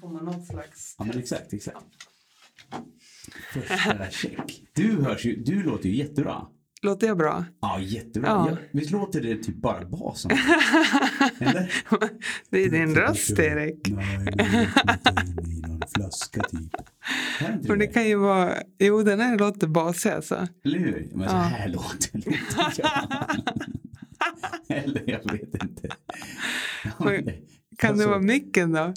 Får man någon slags Ja, men exakt, exakt. Första check. Du hörs ju, du låter ju jättebra. Låter jag bra? Ja, jättebra. Ja. Ja. visst låter det typ bara basen? Eller? Det är din röst Erik. Nej, det in i någon flaska typ. Är inte Och det det? kan ju vara, jo den här låter basig alltså. Eller hur? Men så Ja. här låter låter jag. Eller jag vet inte. Ja, Men men- Kan det alltså, vara micken då?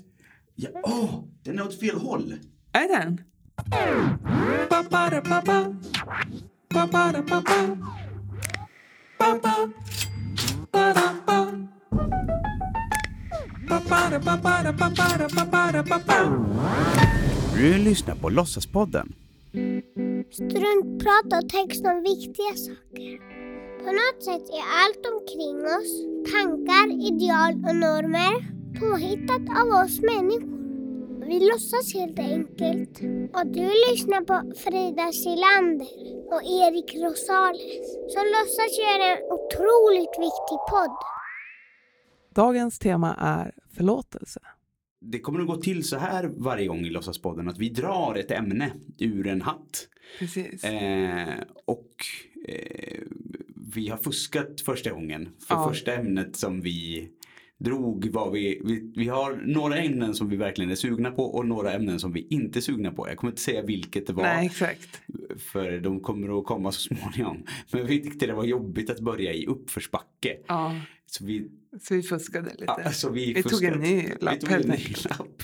Ja, åh, den är åt fel håll. Är den? Du lyssnar på Låtsaspodden. Struntprat och text om viktiga saker. På något sätt är allt omkring oss, tankar, ideal och normer, påhittat av oss människor. Vi låtsas helt enkelt. Och du lyssnar på Frida Silander och Erik Rosales som låtsas göra en otroligt viktig podd. Dagens tema är förlåtelse. Det kommer att gå till så här varje gång i Låtsaspodden att vi drar ett ämne ur en hatt. Precis. Eh, och eh, vi har fuskat första gången. För Ja. första ämnet som vi drog var vi, vi, vi har några ämnen som vi verkligen är sugna på och några ämnen som vi inte är sugna på. Jag kommer inte säga vilket det var. Nej, exakt. För de kommer att komma så småningom. Men vi tyckte det var jobbigt att börja i uppförsbacke. Ja, Så vi, så vi fuskade lite. ja, alltså vi, vi tog fuskade. en ny lapp Vi tog en ny lapp.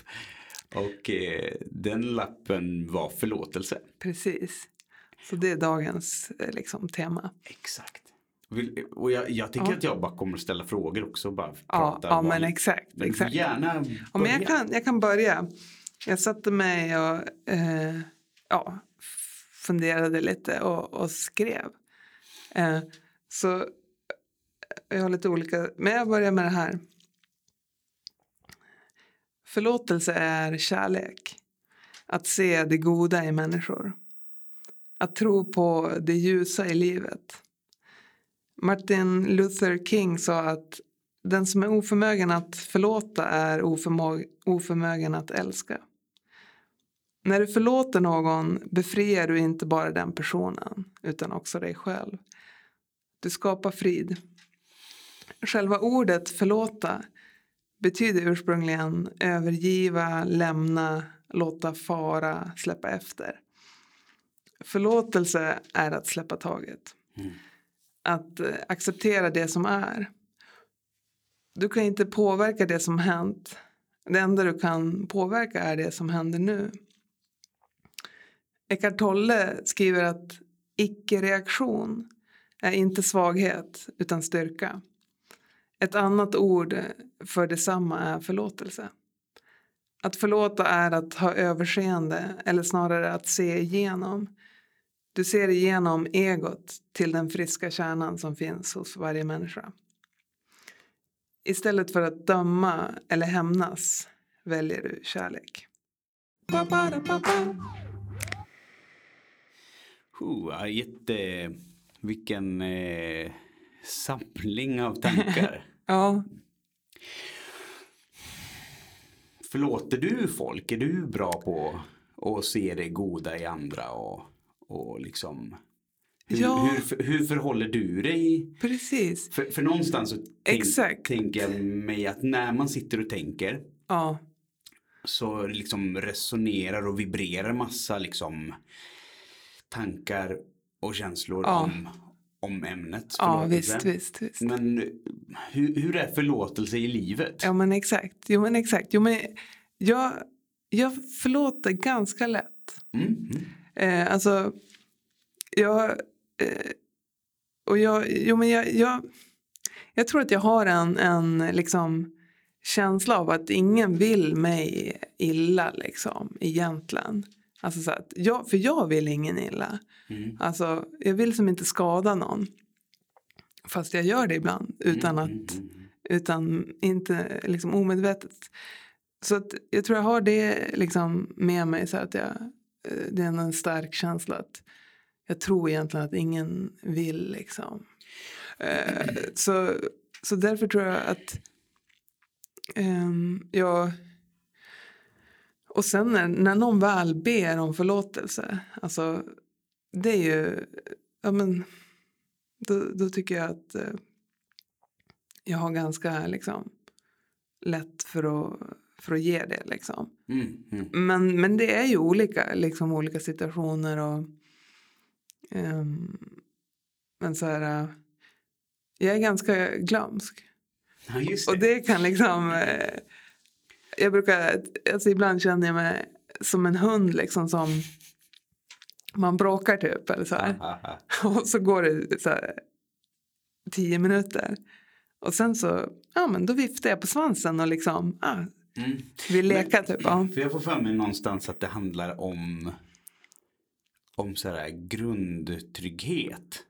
Och eh, den lappen var förlåtelse. Precis. Så det är dagens eh, liksom, tema. Exakt. Och jag, jag tycker Ja. att jag bara kommer ställa frågor också. Bara Ja, ja men exakt. Men exakt. gärna Ja, men jag, kan, jag kan börja. Jag satte mig och eh, ja, funderade lite och, och skrev. Eh, så eh, jag har lite olika, men jag börjar med det här. Förlåtelse är kärlek. Att se det goda i människor. Att tro på det ljusa i livet. Martin Luther King sa att den som är oförmögen att förlåta är oförmögen att älska. När du förlåter någon befriar du inte bara den personen utan också dig själv. Du skapar frid. Själva ordet förlåta betyder ursprungligen övergiva, lämna, låta fara, släppa efter. Förlåtelse är att släppa taget. Mm. Att eh, acceptera det som är. Du kan inte påverka det som hänt. Det enda du kan påverka är det som händer nu. Eckart Tolle skriver att icke-reaktion är inte svaghet utan styrka. Ett annat ord för detsamma är förlåtelse. Att förlåta är att ha överseende eller snarare att se igenom. Du ser igenom egot till den friska kärnan som finns hos varje människa. Istället för att döma eller hämnas väljer du kärlek. Ja, jätte... Vilken eh, samling av tankar. Ja, Förlåter du folk? Är du bra på att se det goda i andra och, och liksom hur, Ja. hur, hur förhåller du dig? precis. För, för någonstans så tänk, tänker jag mig att när man sitter och tänker Ja, så liksom resonerar och vibrerar massa liksom tankar och känslor Ja. om, om ämnet ja visst, visst, visst. Men hur, hur är förlåtelse i livet? Ja, men exakt. Jo, men exakt. Jo, men jag, jag förlåter ganska lätt. Mm, mm. Eh, alltså, jag... Eh, och jag, jo, men jag, jag, jag tror att jag har en, en liksom, känsla av att ingen vill mig illa liksom, egentligen. Alltså, så att jag, för jag vill ingen illa. Mm. Alltså, jag vill som inte skada någon. Fast jag gör det ibland utan Mm, att mm, mm. utan inte liksom omedvetet. Så att jag tror jag har det liksom med mig så att jag, Eh, det är en stark känsla att jag tror egentligen att ingen vill liksom. Eh, så, så därför tror jag att ehm, jag och sen när, när någon väl ber om förlåtelse, alltså det är ju, ja men, då, då tycker jag att eh, jag har ganska liksom lätt för att, för att ge det liksom. Mm, mm. Men, men det är ju olika, liksom olika situationer och ehm, men så här, eh, jag är ganska glömsk. Ja, det. Och det kan liksom... Eh, jag brukar... Alltså ibland känner jag mig som en hund liksom som... Man bråkar typ eller så. Och så går det så här, tio minuter. Och sen så... Ja men då viftar jag på svansen och liksom... Ah, Mm. vill leka typ. Ja. För jag får för mig någonstans att det handlar om om så här grundtrygghet.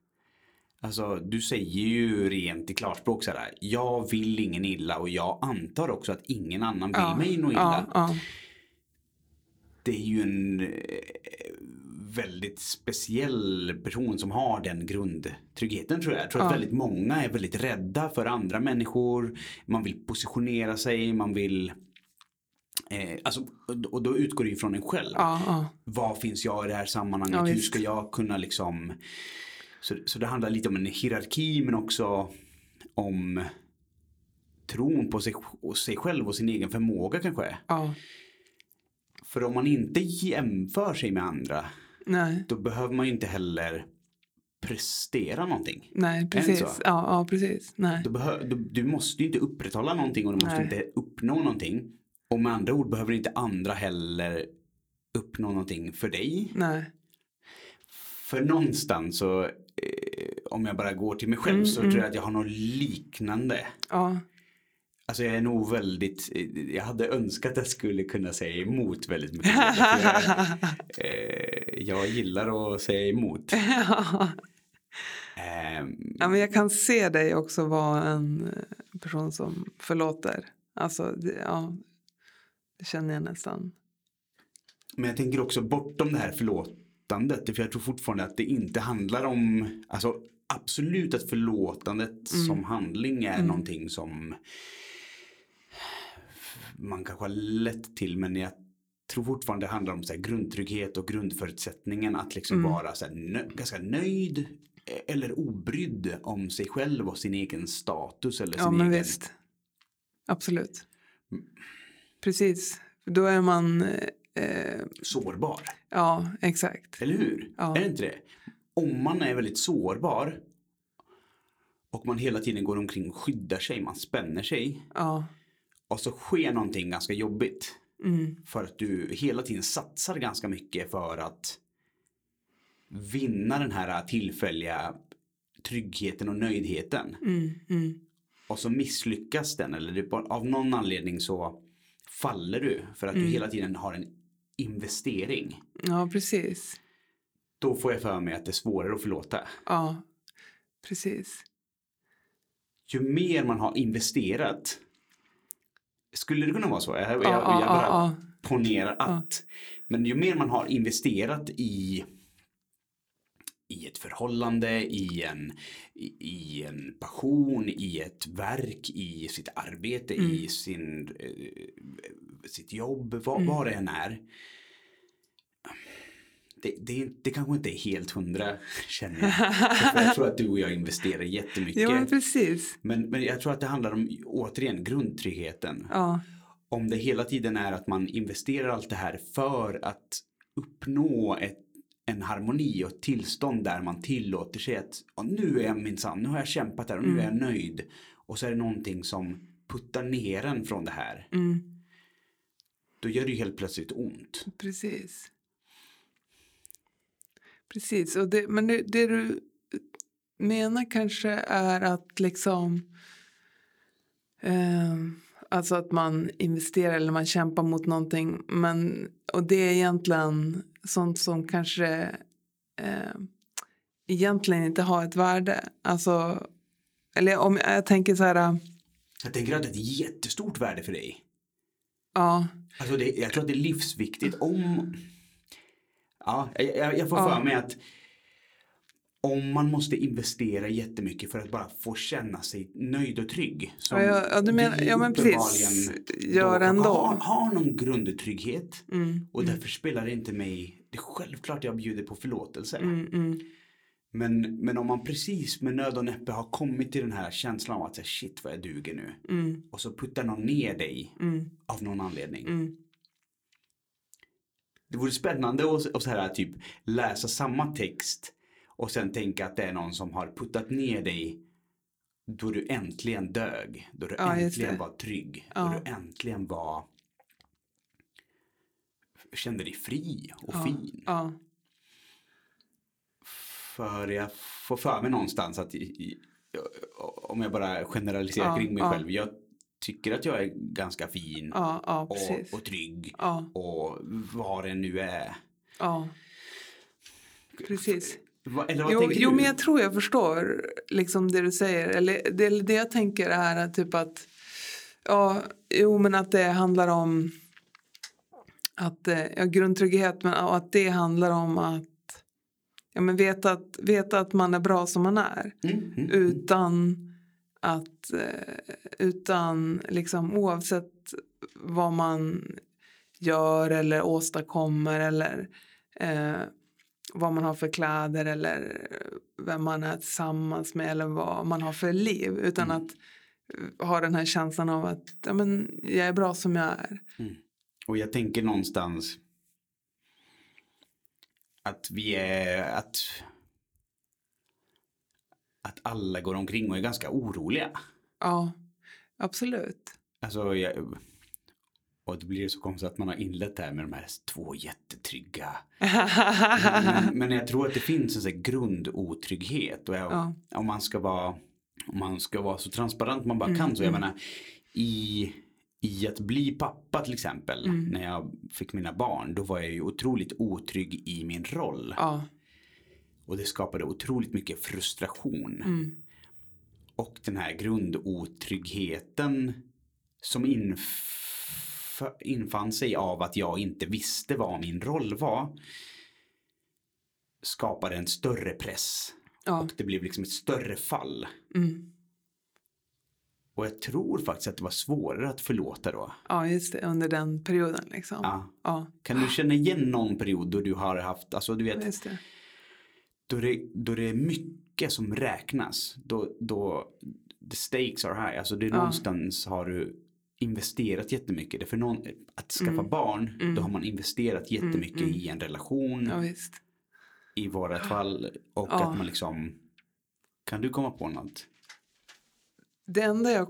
Alltså du säger ju rent i klarspråk så här. Jag vill ingen illa och jag antar också att ingen annan vill Ja, mig något illa. ja, ja. Det är ju en eh, väldigt speciell person som har den grundtryggheten tror jag. Jag tror att väldigt många är väldigt rädda för andra människor. Man vill positionera sig, man vill Eh, alltså, och då utgår det ju från en själv. Ja, ja. Var finns jag i det här sammanhanget? Ja, Hur ska jag kunna liksom så, så det handlar lite om en hierarki men också om tron på sig, sig själv och sin egen förmåga kanske. ja. För om man inte jämför sig med andra Nej, då behöver man ju inte heller prestera någonting. nej precis. Ja, ja, precis. Nej. Du, behö, du, du måste ju inte upprätthålla någonting och du måste Nej. inte uppnå någonting. Och med andra ord behöver inte andra heller uppnå någonting för dig. Nej. För någonstans så, eh, om jag bara går till mig själv Mm, så mm. tror jag att jag har något liknande. Ja. Alltså jag är nog väldigt, eh, jag hade önskat att jag skulle kunna säga emot väldigt mycket. Jag, eh, jag gillar att säga emot. Ehm, Ja, men jag kan se dig också vara en eh, person som förlåter. Alltså, ja, det känner jag nästan. Men jag tänker också bortom det här förlåtandet. För jag tror fortfarande att det inte handlar om, alltså absolut att förlåtandet Mm. som handling är Mm. någonting som man kanske har lätt till. Men jag tror fortfarande det handlar om så grundtrygghet och grundförutsättningen att liksom Mm. vara så nö- ganska nöjd eller obrydd om sig själv och sin egen status eller Ja, sin men egen visst. Absolut. Precis. Då är man... eh, Eh, sårbar. ja, exakt. Eller hur? Ja. Är det inte det? Om man är väldigt sårbar och man hela tiden går omkring och skyddar sig, man spänner sig Ja. och så sker någonting ganska jobbigt Mm. för att du hela tiden satsar ganska mycket för att vinna den här tillfälliga tryggheten och nöjdheten. Mm. Mm. Och så misslyckas den eller bara- av någon anledning så faller du för att du Mm. hela tiden har en investering. Ja, precis. Då får jag för mig att det är svårare att förlåta. Ja, precis. ju mer man har investerat. Skulle det kunna vara så? Jag, jag, Ja, jag ja, bara ja, ponerar att. Men ju mer man har investerat i i ett förhållande, i en, i, i en passion, i ett verk, i sitt arbete, i Mm. sin, eh, sitt jobb, vad, Mm. vad det än är. Det, det, det kanske inte är helt hundra känner jag. Jag tror att du och jag investerar jättemycket. ja precis. Men, men jag tror att det handlar om, återigen, grundtryggheten. Ja, Om det hela tiden är att man investerar allt det här för att uppnå ett, en harmoni och ett tillstånd där man tillåter sig att "Ja, nu är jag minsann, nu har jag kämpat här och nu är jag Mm. nöjd. Och så är det någonting som puttar ner en från det här. mm, Då gör det ju helt plötsligt ont. precis. Precis, och det, men det, det du menar kanske är att liksom ehm, Alltså att man investerar eller man kämpar mot någonting. Men, och det är egentligen sånt som kanske eh, egentligen inte har ett värde. Alltså, eller om jag tänker så här, Jag tänker att det är ett jättestort värde för dig. ja, Alltså det, jag tror att det är livsviktigt om... Ja, jag, jag- jag får Ja. för mig att om man måste investera jättemycket för att bara få känna sig nöjd och trygg. Ja, ja, ja, du menar- ja, men precis. Gör då ändå. Har, har någon grundtrygghet. Mm, Och därför spelar det inte mig, det är självklart jag bjuder på förlåtelse. mm, mm, Men, men om man precis med nöd och näppe har kommit till den här känslan av att säga, shit vad jag duger nu. mm, Och så puttar någon ner dig mm, av någon anledning. mm. Det vore spännande att, att så här, typ, läsa samma text och sen tänka att det är någon som har puttat ner dig då du äntligen dög. Då du Ja, äntligen var trygg. Ja. Då du äntligen var kände dig fri och Ja, fin. ja, För jag får för mig någonstans att i, i, om jag bara generaliserar Ja, kring mig själv. Jag tycker att jag är ganska fin och, och trygg. Och vad det nu är. ja, precis. Eller vad Jo, jo, men jag tror jag förstår liksom det du säger. Eller det, det jag tänker är att typ att ja, jo, men att det handlar om att eh, ja, grundtrygghet, men och att det handlar om att ja, men veta, att veta att man är bra som man är Mm, mm. utan att eh, utan liksom oavsett vad man gör eller åstadkommer eller eh, vad man har för kläder eller vem man är tillsammans med eller vad man har för liv utan Mm. att eh, ha den här känslan av att ja, men, jag är bra som jag är. Och jag tänker någonstans att vi är att att alla går omkring och är ganska oroliga. Ja, absolut. Alltså, jag, och det blir så konstigt att man har inlett det här med de här två jättetrygga. Men, men jag tror att det finns en sån här grundotrygghet. Och jag, Ja. om, man ska vara, om man ska vara så transparent man bara kan. Så jag menar, i, i att bli pappa till exempel. När jag fick mina barn. Då var jag ju otroligt otrygg i min roll. ja, Och det skapade otroligt mycket frustration. mm, Och den här grundotryggheten som inf- infann sig av att jag inte visste vad min roll var skapade en större press. ja, Och det blev liksom ett större fall. mm. Och jag tror faktiskt att det var svårare att förlåta då. ja, just det, under den perioden liksom. Ja. Ja, Kan du känna igen någon period då du har haft, alltså du vet, just det. då det, då det är mycket som räknas. Då, då the stakes are high. Alltså det är Ja. någonstans har du investerat jättemycket. Det för någon, att skaffa barn, då har man investerat jättemycket i en relation. Mm. Ja, visst. I vårat fall. Och Ja. att man liksom, kan du komma på något? Det enda jag,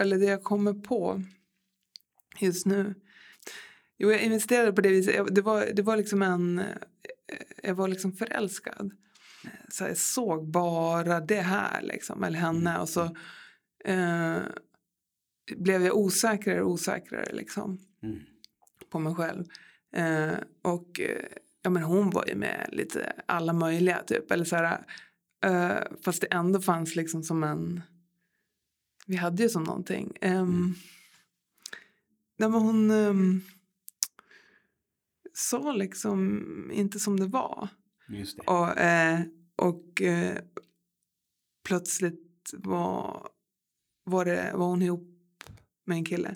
eller det jag kommer på just nu. Jo, jag investerade på det viset. Det, var, det var liksom en... Jag var liksom förälskad. Så jag såg bara det här, liksom, eller henne. Och så eh, blev jag osäkrare och osäkrare liksom, Mm. på mig själv. Eh, och eh, ja, men hon var ju med lite alla möjliga, typ. Eller så här, eh, fast det ändå fanns liksom som en... Vi hade ju som någonting. Um, nej, men hon um, sa liksom inte som det var. Just det. Och, eh, och eh, plötsligt var, var, det, var hon ihop med en kille.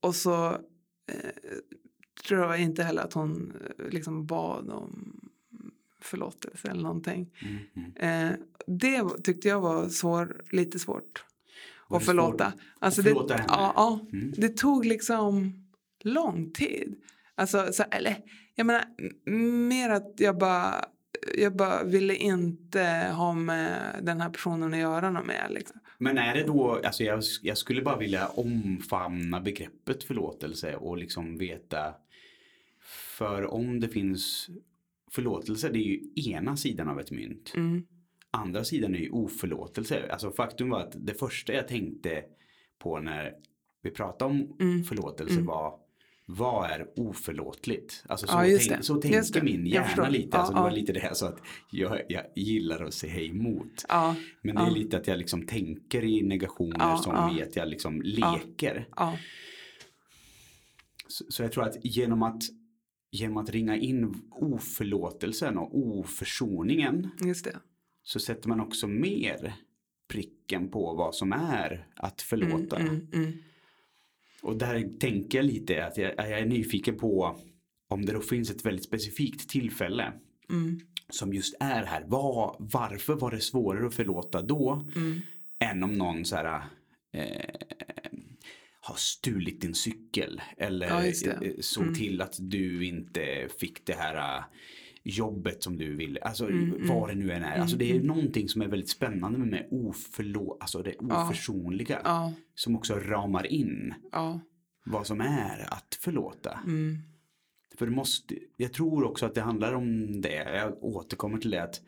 Och så eh, tror jag inte heller att hon eh, liksom bad om förlåtelse eller någonting. Mm, mm. Eh, det tyckte jag var svår, lite svårt Var att det förlåta. svårt Alltså att det, förlåta henne? ja, ja, Mm. det tog liksom lång tid. Alltså, så, eller jag menar mer att jag bara, jag bara ville inte ha med den här personen att göra något mer. Liksom. Men är det då, alltså jag, jag skulle bara vilja omfamna begreppet förlåtelse och liksom veta. För om det finns förlåtelse, det är ju ena sidan av ett mynt. Mm. Andra sidan är ju oförlåtelse. Alltså faktum var att det första jag tänkte på när vi pratade om Mm. förlåtelse var vad är oförlåtligt? Alltså så, Ja, tänk, så tänker min hjärna lite. Alltså Ja, det var ja. lite det här så att jag, jag gillar att säga emot. Men det är lite att jag liksom tänker i negationer som i att jag liksom leker. Så, så jag tror att genom att genom att ringa in oförlåtelsen och oförsoningen så sätter man också mer pricken på vad som är att förlåta. Mm, mm, Och där tänker jag lite att jag, jag är nyfiken på om det då finns ett väldigt specifikt tillfälle mm, som just är här. Vad, varför var det svårare att förlåta då mm, än om någon så här eh, har stulit din cykel eller Ja, eh, såg Mm. till att du inte fick det här eh, jobbet som du ville. Alltså Mm, mm. vad det nu än är. Mm, Alltså det är mm. någonting som är väldigt spännande med, med oförlå, alltså det oförsonliga. ja, Som också ramar in ja, vad som är att förlåta. mm, För det måste, jag tror också att det handlar om det. Jag återkommer till det att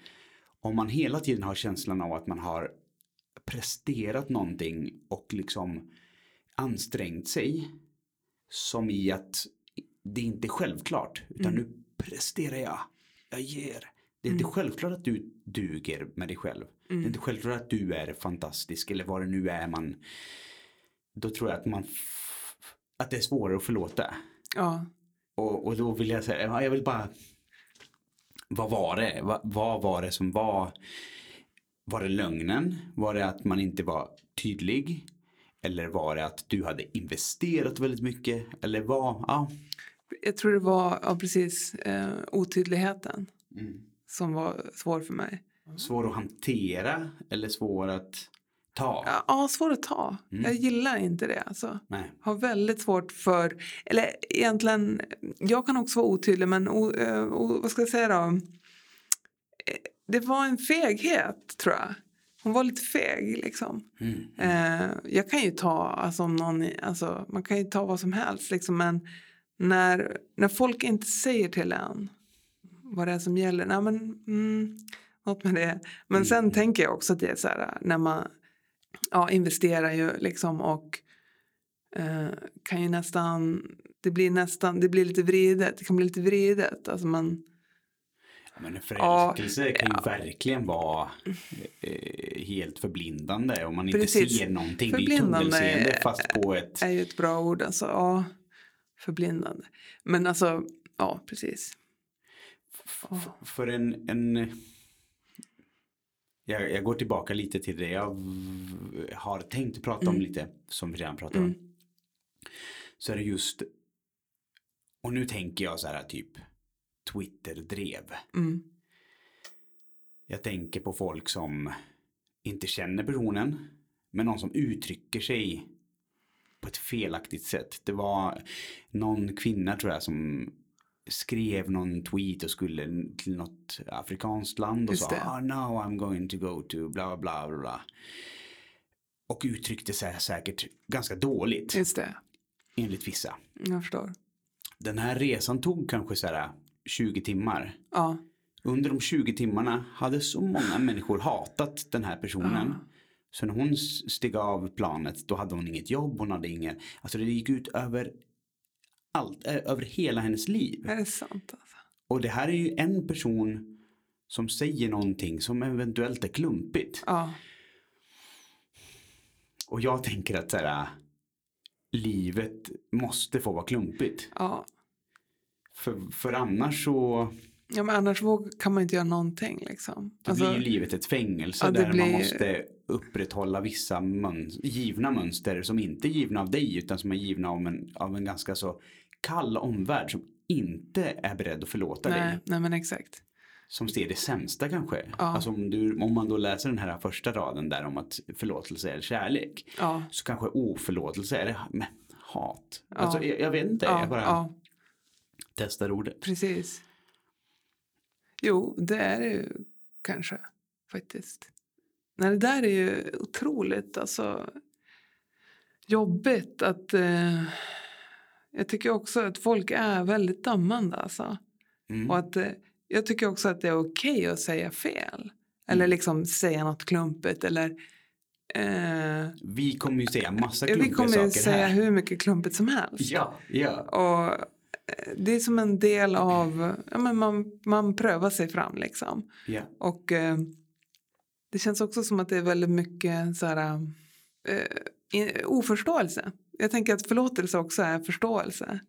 om man hela tiden har känslan av att man har presterat någonting och liksom ansträngt sig. Som i att det inte är självklart. Utan Mm. nu presterar jag. Jag ger. Det är inte Mm. självklart att du duger med dig själv. Det är mm, inte självklart att du är fantastisk eller vad det nu är man. Då tror jag att man att det är svårare att förlåta. ja, Och, och då vill jag säga, ja, jag vill bara Vad var det? Va, vad var det som var Var det lögnen? Var det att man inte var tydlig? Eller var det att du hade investerat väldigt mycket? Eller vad? Ja. Jag tror det var ja, precis eh, otydligheten Mm. som var svår för mig. Svår att hantera eller svår att ta? Ja, ja svår att ta. Mm. Jag gillar inte det alltså. Nej. Har väldigt svårt för, eller egentligen, jag kan också vara otydlig men o, eh, o, vad ska jag säga då? Eh, Det var en feghet tror jag. Hon var lite feg liksom. Mm. Eh, jag kan ju ta, alltså, om någon, alltså, man kan ju ta vad som helst liksom, men när, när folk inte säger till en vad det är som gäller, nej men mm, något med det. Men sen Mm. tänker jag också att det är så här när man ja, investerar ju liksom och eh, kan ju nästan, det blir nästan, det blir lite vridet, det kan bli lite vridet. Alltså man, Ja, Men en förälskelse kan ju ja. verkligen vara eh, helt förblindande om man inte Precis. ser någonting. Det är ju Förblindande tunnelseende fast på ett är ju ett bra ord alltså, ja, förblindande. Men alltså, ja precis. F- För en, en jag, jag går tillbaka lite till det jag har tänkt prata om Mm. lite som vi redan pratade om. Mm. Så är det just och nu tänker jag så här typ Twitter-drev. Mm. Jag tänker på folk som inte känner personen men någon som uttrycker sig på ett felaktigt sätt. Det var någon kvinna tror jag som skrev någon tweet och skulle till något afrikanskt land och Just sa det. ah, now I'm going to go to bla bla bla bla. Och uttryckte sig säkert ganska dåligt Just det, enligt vissa. jag förstår. Den här resan tog kanske så här 20 timmar. Ja, Under de 20 timmarna hade så många människor hatat den här personen. Ja. Så när hon steg av planet då hade hon inget jobb, hon hade ingen, alltså det gick ut över allt, över hela hennes liv. är det sant alltså? Och det här är ju en person som säger någonting som eventuellt är klumpigt. Ja, Och jag tänker att så här, livet måste få vara klumpigt. ja. För, för annars så Ja, men annars kan man inte göra någonting liksom. Då Alltså, blir ju livet ett fängelse ja, där blir- man måste upprätthålla vissa möns- givna mönster som inte är givna av dig utan som är givna av en, av en ganska så kall omvärld som inte är beredd att förlåta nej, dig. nej, men exakt. Som ser det sämsta kanske. Ja. Alltså om, du, om man då läser den här första raden där om att förlåtelse är kärlek. Ja, Så kanske oförlåtelse är det hat. Ja. Alltså jag, jag vet inte, ja, jag bara ja, testar ordet. precis. Jo, det är det ju kanske faktiskt. Nej, det där är ju otroligt alltså, jobbigt att... Eh, jag tycker också att folk är väldigt dömande alltså. Mm. Och att, eh, jag tycker också att det är okej att säga fel. Eller Mm. liksom säga något klumpigt eller... Eh, Vi kommer ju säga massa vi klumpiga kommer ju saker säga här. hur mycket klumpigt som helst. Ja, ja. Och eh, det är som en del av... Ja, men man, man prövar sig fram liksom. ja. Och eh, det känns också som att det är väldigt mycket så här, eh, oförståelse. Jag tänker att förlåtelse också är förståelse.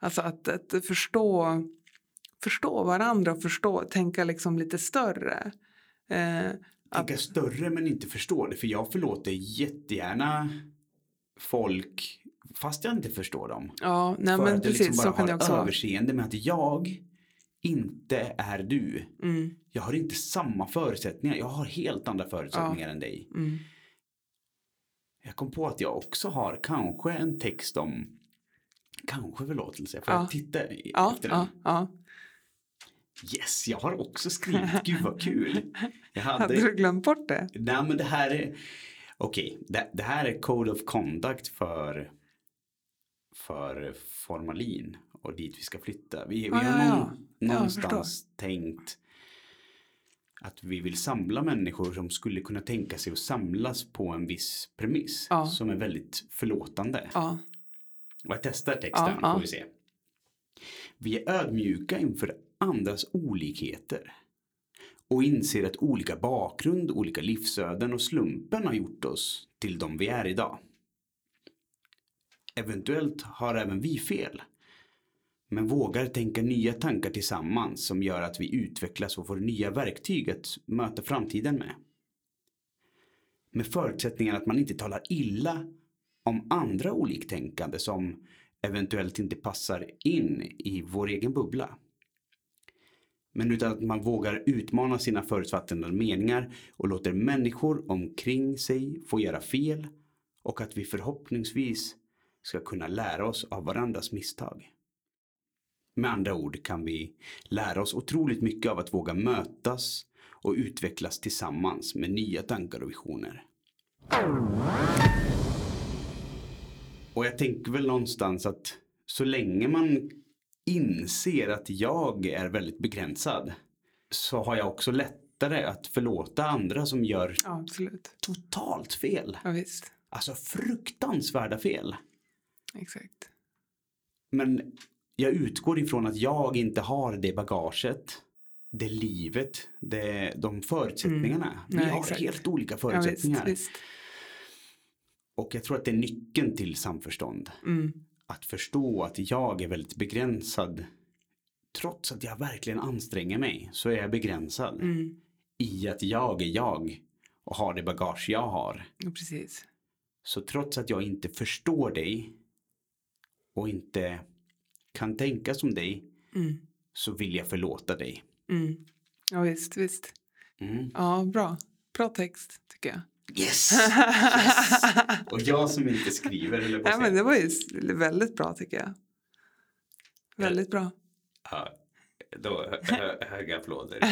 Alltså att, att förstå, förstå varandra och förstå, tänka liksom lite större. Eh, Tänka större men inte förstå det. För jag förlåter jättegärna folk fast jag inte förstår dem. ja, nej för men att jag precis liksom så kan har också vara. överseende med att jag inte är du. Mm, Jag har inte samma förutsättningar. Jag har helt andra förutsättningar än dig. mm, Jag kom på att jag också har kanske en text om kanske förlåtelse. Får Ja. jag titta ja, efter den? ja, ja. Yes, jag har också skrivit. Gud vad kul. Jag hade... Hade du glömt bort det? Nej men det här är Okej, det, det här är Code of Conduct för för formalin och dit vi ska flytta. Vi, vi har ja. någon, Ja, någonstans tänkt att vi vill samla människor som skulle kunna tänka sig att samlas på en viss premiss Ja. som är väldigt förlåtande. Ja, Och jag testar texten ja. får vi se. Vi är ödmjuka inför andras olikheter och inser att olika bakgrund, olika livsöden och slumpen har gjort oss till de vi är idag. Eventuellt har även vi fel. Men vågar tänka nya tankar tillsammans som gör att vi utvecklas och får nya verktyg att möta framtiden med. Med förutsättningen att man inte talar illa om andra oliktänkande som eventuellt inte passar in i vår egen bubbla. Men utan att man vågar utmana sina förutfattade meningar och låter människor omkring sig få göra fel och att vi förhoppningsvis ska kunna lära oss av varandras misstag. Med andra ord kan vi lära oss otroligt mycket av att våga mötas och utvecklas tillsammans med nya tankar och visioner. Och jag tänker väl någonstans att så länge man inser att jag är väldigt begränsad så har jag också lättare att förlåta andra som gör ja totalt fel. Ja, visst. Alltså fruktansvärda fel. Exakt. Men jag utgår ifrån att jag inte har det bagaget, det livet, det, de förutsättningarna. Vi Nej, har exakt. helt olika Ja, förutsättningar. visst, visst. Och jag tror att det är nyckeln till samförstånd. Mm, Att förstå att jag är väldigt begränsad. Trots att jag verkligen anstränger mig så är jag begränsad mm. i att jag är jag och har det bagage jag har. Ja, precis. Så trots att jag inte förstår dig och inte kan tänka som dig Mm, så vill jag förlåta dig. mm. Ja, visst, visst. Mm. Ja, bra. Bra text, tycker jag. Yes! yes! Och jag som inte skriver eller att men det var ju väldigt bra, tycker jag. Väldigt bra. Ja, då hö- hö- höga applåder.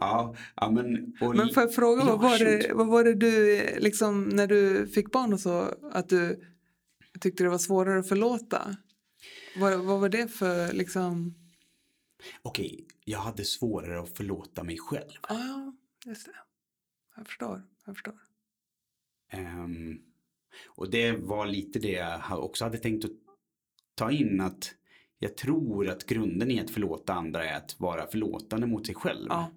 ja, ja, men... Och Men får jag fråga, vad, var det, vad var det du, liksom, när du fick barn och så, att du tyckte det var svårare att förlåta? Vad, vad var det för, liksom, Okej, jag hade svårare att förlåta mig själv. ja, just det. Jag förstår, jag förstår. Ehm, och det var lite det jag också hade tänkt att ta in att jag tror att grunden i att förlåta andra är att vara förlåtande mot sig själv. Ja,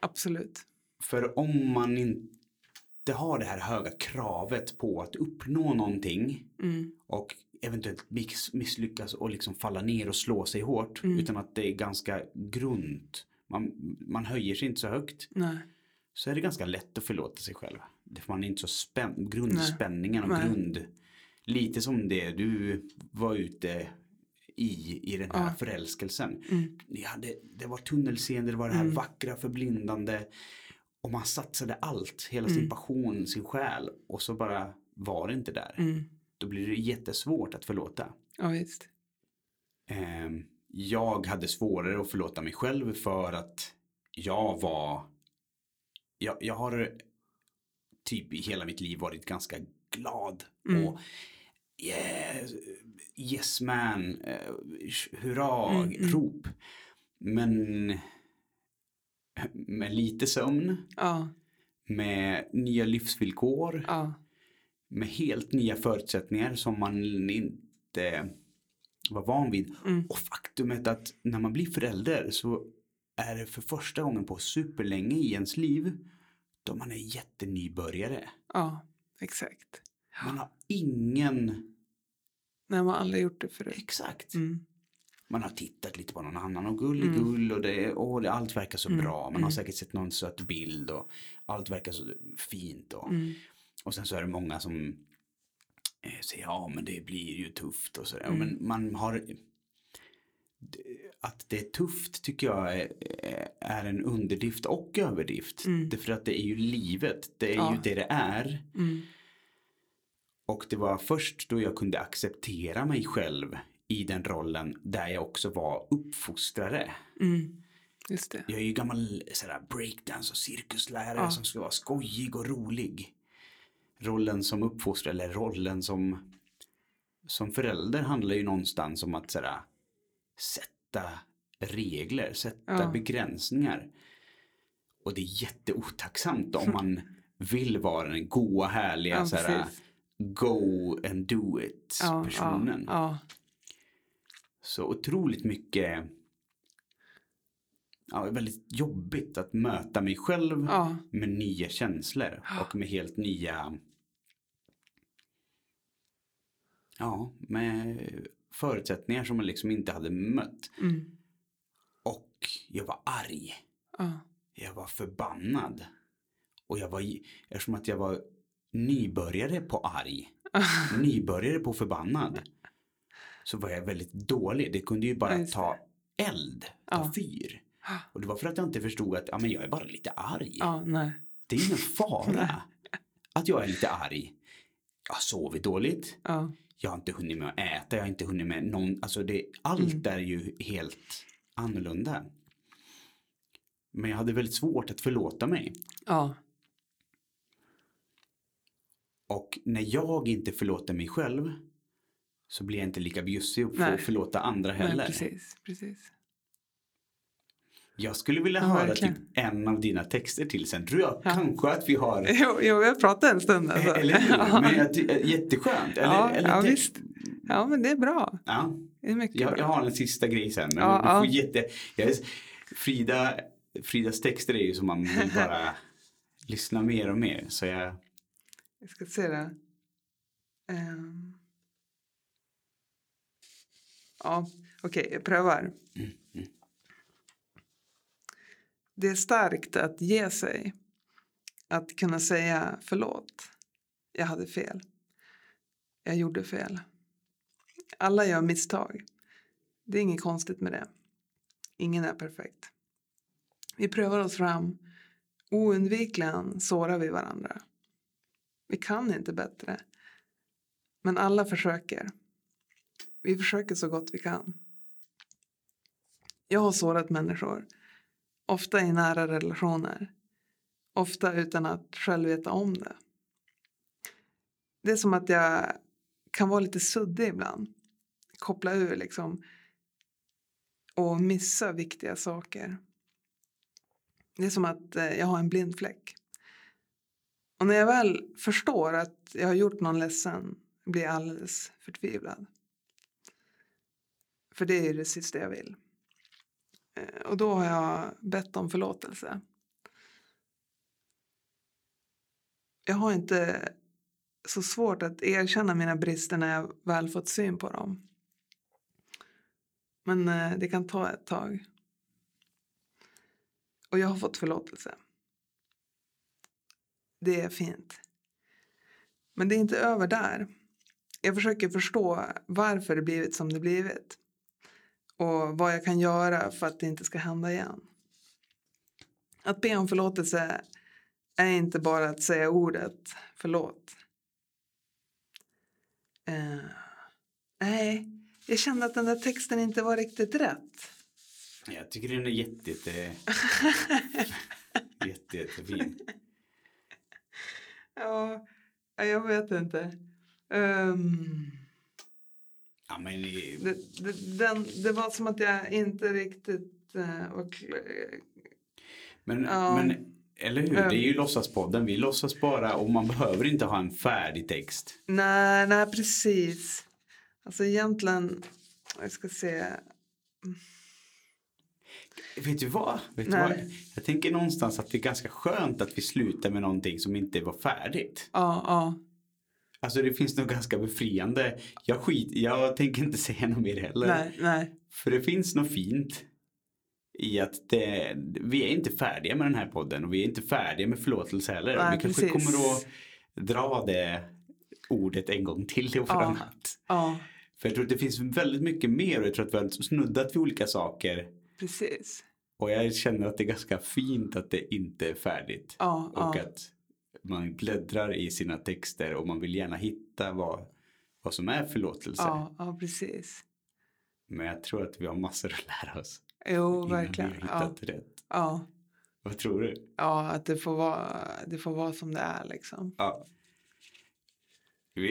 absolut. För om man inte har det här höga kravet på att uppnå någonting Mm, och eventuellt miss- misslyckas och liksom falla ner och slå sig hårt Mm. utan att det är ganska grunt. Man, man höjer sig inte så högt nej, så är det ganska lätt att förlåta sig själv. Man är inte så spänn, grundspänningen och Nej. grund. Lite som det du var ute i, i den här Ja. förälskelsen. mm, Ni hade, det var tunnelseende, det var det här Mm. vackra, förblindande. Och man satsade allt, hela sin Mm. passion, sin själ. Och så bara var det inte där. mm. Då blir det jättesvårt att förlåta. Ja, visst. Ehm, jag hade svårare att förlåta mig själv för att jag var jag, jag har typ i hela mitt liv varit ganska glad Mm. och yes, yes man, eh, hurra, Mm, mm. rop. Men med lite sömn, Ja, med nya livsvillkor, ja, med helt nya förutsättningar som man inte var van vid. mm, Och faktumet att när man blir förälder så är det för första gången på superlänge i ens liv då man är jättenybörjare. ja, exakt. Man har ingen, Nej, man har aldrig gjort det förut. exakt. Mm. Man har tittat lite på någon annan och gulligull och det, och det, allt verkar så bra. Man har säkert sett någon söt bild och allt verkar så fint. Och, och sen så är det många som eh, säger ja men det blir ju tufft och sådär. Men man har att det är tufft tycker jag är, är en underdrift och överdrift. Därför att det är ju livet, det är Ja. ju det det är. Mm. Och det var först då jag kunde acceptera mig själv i den rollen där jag också var uppfostrare. Mm. Just det. Jag är ju gammal sådär, breakdance och cirkuslärare Ja. som ska vara skojig och rolig. Rollen som uppfostrare eller rollen som, som förälder handlar ju någonstans om att sådär, sätta regler, sätta Ja. begränsningar. Och det är jätteotacksamt om man vill vara den goa, härliga, Ja, precis. go and do it personen. Ja, ja. Så otroligt mycket ja, väldigt jobbigt att möta mig själv Ja. med nya känslor och med helt nya ja, med förutsättningar som man liksom inte hade mött. Mm. Och jag var arg. Ja. Jag var förbannad. Och jag var, eftersom att jag var nybörjare på arg, nybörjare på förbannad, så var jag väldigt dålig. Det kunde ju bara ta eld, ta Ja. fyr. Och det var för att jag inte förstod att ja, men jag är bara lite arg. ja. Det är ingen fara att jag är lite arg. Jag har sovit dåligt. Ja. Jag har inte hunnit med att äta. Jag har inte hunnit med någon. Alltså det, allt Mm. är ju helt annorlunda. Men jag hade väldigt svårt att förlåta mig. Ja. Och när jag inte förlåter mig själv så blir jag inte lika bjussig och får Nej. förlåta andra heller. Nej, precis. precis. Jag skulle vilja Ja, höra verkligen. typ en av dina texter till sen. Tror jag Ja. kanske att vi har. Jo, jo, jag pratade en stund. Alltså. Eller hur? Men jag ty- jätteskönt. Eller, ja, eller ja, te- visst. Ja, men det är bra. Ja, Det är mycket jag, bra. jag har en sista grej sen. Men Ja, du får ja. jätte, jag är, Frida, Fridas texter är ju som man vill bara lyssna mer och mer. Så jag, Jag ska se det. Ehm. Ja, okej, jag prövar. Det är starkt att ge sig. Att kunna säga förlåt. Jag hade fel. Jag gjorde fel. Alla gör misstag. Det är inget konstigt med det. Ingen är perfekt. Vi prövar oss fram. Oundvikligen sårar vi varandra. Vi kan inte bättre. Men alla försöker. Vi försöker så gott vi kan. Jag har sårat människor. Ofta i nära relationer. Ofta utan att själv veta om det. Det är som att jag kan vara lite suddig ibland. Koppla ur liksom. Och missa viktiga saker. Det är som att eh, jag har en blind fläck. Och när jag väl förstår att jag har gjort någon ledsen blir jag alldeles förtvivlad. För det är det sista jag vill. Eh, och då har jag bett om förlåtelse. Jag har inte så svårt att erkänna mina brister när jag väl fått syn på dem. Men eh, det kan ta ett tag. Och jag har fått förlåtelse. Det är fint. Men det är inte över där. Jag försöker förstå varför det blivit som det blivit. Och vad jag kan göra för att det inte ska hända igen. Att be om förlåtelse är inte bara att säga ordet förlåt. Eh, nej, jag kände att den där texten inte var riktigt rätt. jag tycker den är jätte, jätte, jätte, jättefin. Ja, jag vet inte. Ehm, Ja, men det, det, den, det var som att jag inte riktigt uh, var kl- Men, Ja. men eller hur, det är ju låtsaspodden. Vi låtsas bara och man behöver inte ha en färdig text. Nej, nej, precis. Alltså egentligen, jag ska se. Vet du vad? Vet du vad? Jag tänker någonstans att det är ganska skönt att vi slutar med någonting som inte var färdigt. Ja, ja. Alltså det finns nog ganska befriande. Jag skit, jag tänker inte säga något mer heller. Nej, nej. för det finns något fint i att det, vi är inte färdiga med den här podden och vi är inte färdiga med förlåtelse heller. Nej, vi kanske precis. kommer att dra det ordet en gång till och Ja. annat. Ja, För jag tror att det finns väldigt mycket mer och jag tror att vi har snuddat vid olika saker. precis. Och jag känner att det är ganska fint att det inte är färdigt. Ja, Och ja. att man bläddrar i sina texter och man vill gärna hitta vad, vad som är förlåtelse. Ja, ja, precis. Men jag tror att vi har massor att lära oss. Jo, innan verkligen. Vi har Ja, hittat rätt. ja, Vad tror du? ja, att det får, vara, det får vara som det är liksom. Ja.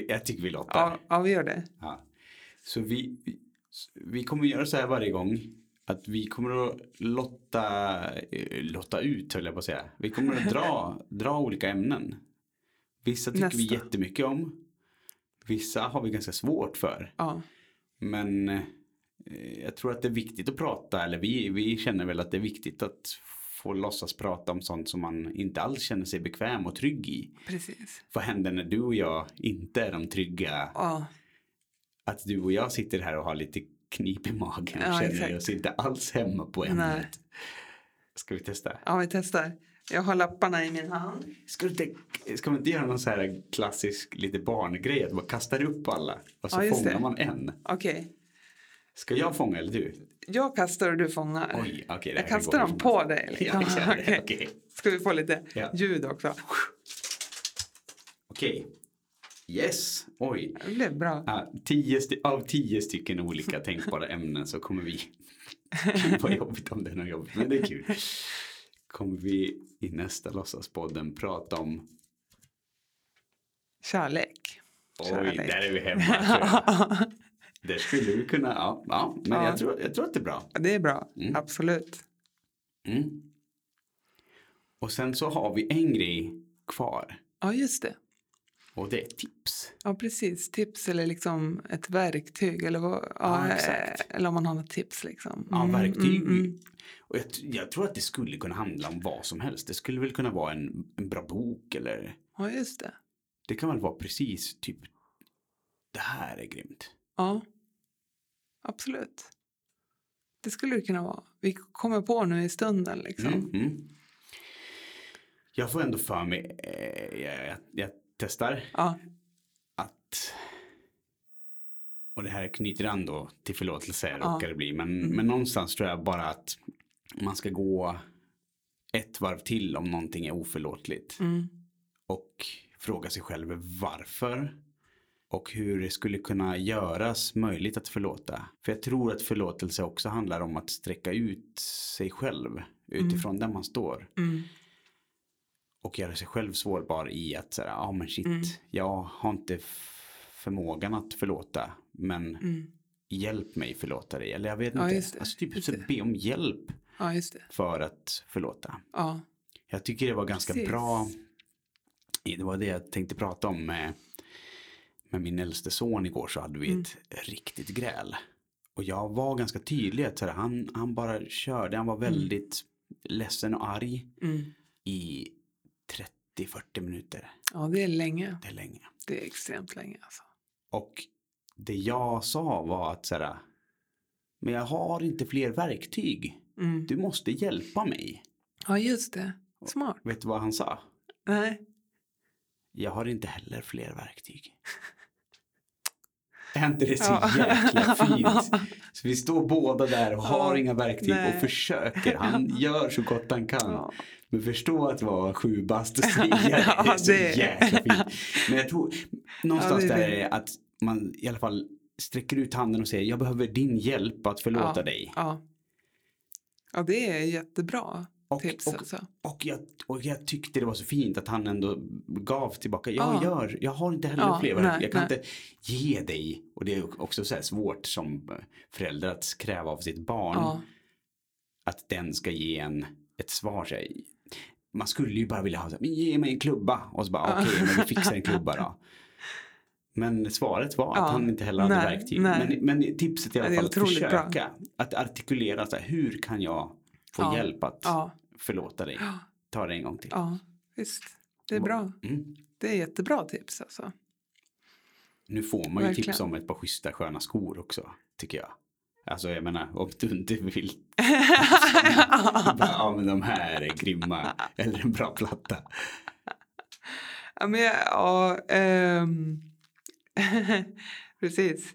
Jag tycker vi låter. Ja, ja vi gör det. Ja. Så vi- vi kommer göra så här varje gång. Att vi kommer att lotta, eh, lotta ut höll jag på att säga. Vi kommer att dra, dra olika ämnen. Vissa tycker vi Nästa. jättemycket om. Vissa har vi ganska svårt för. Ja, Men eh, jag tror att det är viktigt att prata. Eller vi, vi känner väl att det är viktigt att få låtsas prata om sånt som man inte alls känner sig bekväm och trygg i. precis. Vad händer när du och jag inte är de trygga Ja, att du och jag sitter här och har lite knip i magen och Ja, känner exakt. oss inte alls hemma på ämnet. Ska vi testa? ja, vi testar. Jag har lapparna i min hand. Ska, du inte, ska man inte göra någon så här klassisk lite barngrej att man kastar upp alla och så Ja, fångar det. man en? Okej, Ska jag fånga eller du? jag kastar och du fångar. Oj, det jag kastar går dem på dig. Liksom. Ja, vi. Okej. Ska vi få lite Ja. ljud också? Okej. Yes, oj. Det blev bra. Ja, tio av tio stycken olika tänkbara ämnen så kommer vi Vad jobbigt om det är något jobbigt, men det är kul. Kommer vi i nästa låtsaspodden prata om Kärlek. Oj, Kärlek. där är vi hemma. Där skulle vi kunna, ja, ja men Ja. Jag, tror, jag tror att det är bra. det är bra, Mm. absolut. Mm. Och sen så har vi en grej kvar Ja, just det. Och det är tips. Ja, precis. Tips eller liksom ett verktyg eller, vad, ja, Ja, eh, eller om man har något tips liksom. Ja, Mm, verktyg. mm, mm. Och jag, jag tror att det skulle kunna handla om vad som helst. Det skulle väl kunna vara en, en bra bok eller Ja, just det. det kan väl vara precis typ det här är grymt. Ja, absolut. Det skulle det kunna vara. Vi kommer på nu i stunden liksom. Mm, mm. Jag får ändå för mig, eh, jag, jag testar Ja, att och det här knyter an då till förlåtelse Ja. råkar det bli men, Mm. men någonstans tror jag bara att man ska gå ett varv till om någonting är oförlåtligt mm. och fråga sig själv varför och hur det skulle kunna göras möjligt att förlåta. För jag tror att förlåtelse också handlar om att sträcka ut sig själv utifrån där man står Mm. Och göra sig själv sårbar i att säga, ja men shit, Mm. jag har inte förmågan att förlåta, men Mm. hjälp mig förlåta dig. Eller jag vet Ja, inte, det, alltså typ så be om hjälp ja för att förlåta. Ja, Jag tycker det var ganska Precis. bra, det var det jag tänkte prata om med, med min äldste son igår så hade vi Mm. ett riktigt gräl. Och jag var ganska tydlig att så han, han bara körde, han var väldigt ledsen och arg mm. i 30-40 minuter. ja, det är länge. Det är länge. Det är extremt länge alltså. Och det jag sa var att så här, men jag har inte fler verktyg. Mm. Du måste hjälpa mig. Ja, just det. Smart. Vet du vad han sa? Nej. Jag har inte heller fler verktyg. Är inte det så Ja. jäkla fint? Så vi står båda där och har Ja, inga verktyg nej. och försöker. Han gör så gott han kan. Ja. Men förstå att vara sju bast och säga. Ja, Det är så det- jäkla fint. Men jag tror någonstans Ja, det är där är att man i alla fall sträcker ut handen och säger jag behöver din hjälp att förlåta ja. dig. Ja. ja, det är jättebra Och, tips och, alltså. och, jag, och jag tyckte det var så fint att han ändå gav tillbaka. Jag Ja. gör, jag har inte heller Ja, nej, Jag kan nej. inte ge dig. Och det är också så svårt som förälder att kräva av sitt barn. Ja. Att den ska ge en ett svar. Här, man skulle ju bara vilja ha "Men ge mig en klubba. Och så bara, okej, men vi fixar en klubba då. Men svaret var att Ja, han inte heller hade nej, verktyg. nej. Men, men tipset i alla fall att otroligt bra. försöka. Att artikulera så här, hur kan jag få Ja, hjälp att Ja, förlåta dig. Ta det en gång till. ja, visst. Det är bra. Mm. Det är jättebra tips alltså. Nu får man ju Verkligen. tips om ett par schyssta sköna skor också, tycker jag. Alltså jag menar om du inte vill. ja men de här är grymma. Eller en bra platta. Ja, men ja, ehm, precis.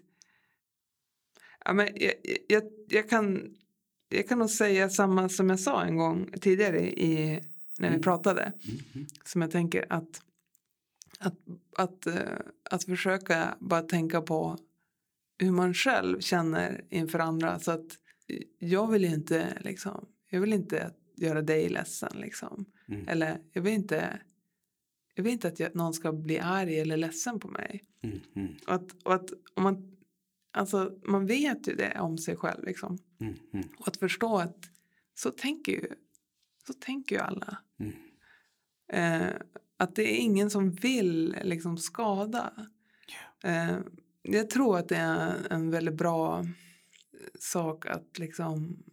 Ja, men jag, jag, jag, kan, jag kan nog säga samma som jag sa en gång tidigare i, när vi Mm. pratade. Mm. Som jag tänker att, att, att, eh, att försöka bara tänka på hur man själv känner inför andra. Så att jag vill ju inte, liksom, jag vill inte göra dig ledsen. Liksom. Mm. Eller jag vill inte, jag vill inte att jag, någon ska bli arg eller ledsen på mig. Mm. Mm. Och att, och att om man, alltså, man vet ju det om sig själv. Liksom. Mm. Mm. Och att förstå att så tänker ju, så tänker ju alla. Mm. Eh, att det är ingen som vill liksom skada. Eh, jag tror att det är en väldigt bra sak att liksom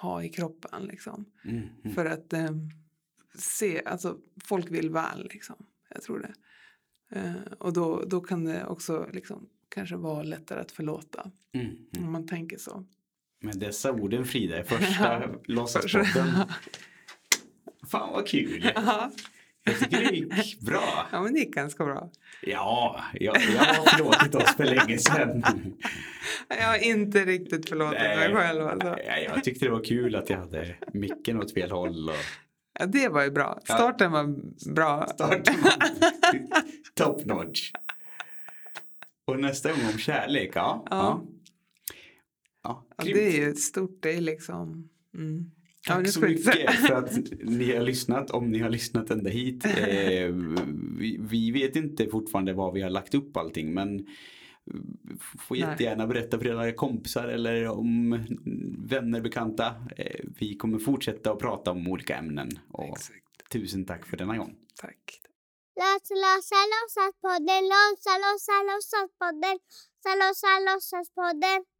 ha i kroppen. Liksom. Mm. Mm. För att eh, se, alltså folk vill väl liksom. Jag tror det. Eh, och då, då kan det också liksom kanske vara lättare att förlåta. Mm. Mm. Om man tänker så. Med dessa orden Frida, i första låtsaspodden. Fan vad kul. Ja, Jag tycker det gick bra. ja, men det gick ganska bra. Ja, jag, jag har förlåtit oss för länge sedan. Jag har inte riktigt förlåtit mig själv. Alltså. Nej, jag tyckte det var kul att jag hade micken åt fel håll. Och Ja, det var ju bra. Ja. Starten var bra. starten var top notch. Och nästa gång om kärlek, ja. Ja. ja. Ja, det är ju stort. Det är liksom... Mm. Ja, Tack det så mycket för att ni har lyssnat, om ni har lyssnat ända hit. Eh, vi, vi vet inte fortfarande var vi har lagt upp allting men eh, får Nej. jättegärna berätta för era kompisar eller om vänner, bekanta. Eh, vi kommer fortsätta att prata om olika ämnen. Och Exakt. tusen tack för denna gång. Tack. Låsa, låsa, låtsaspodden, låsa, låsa, låtsaspodden, låsa, låsa, låtsaspodden.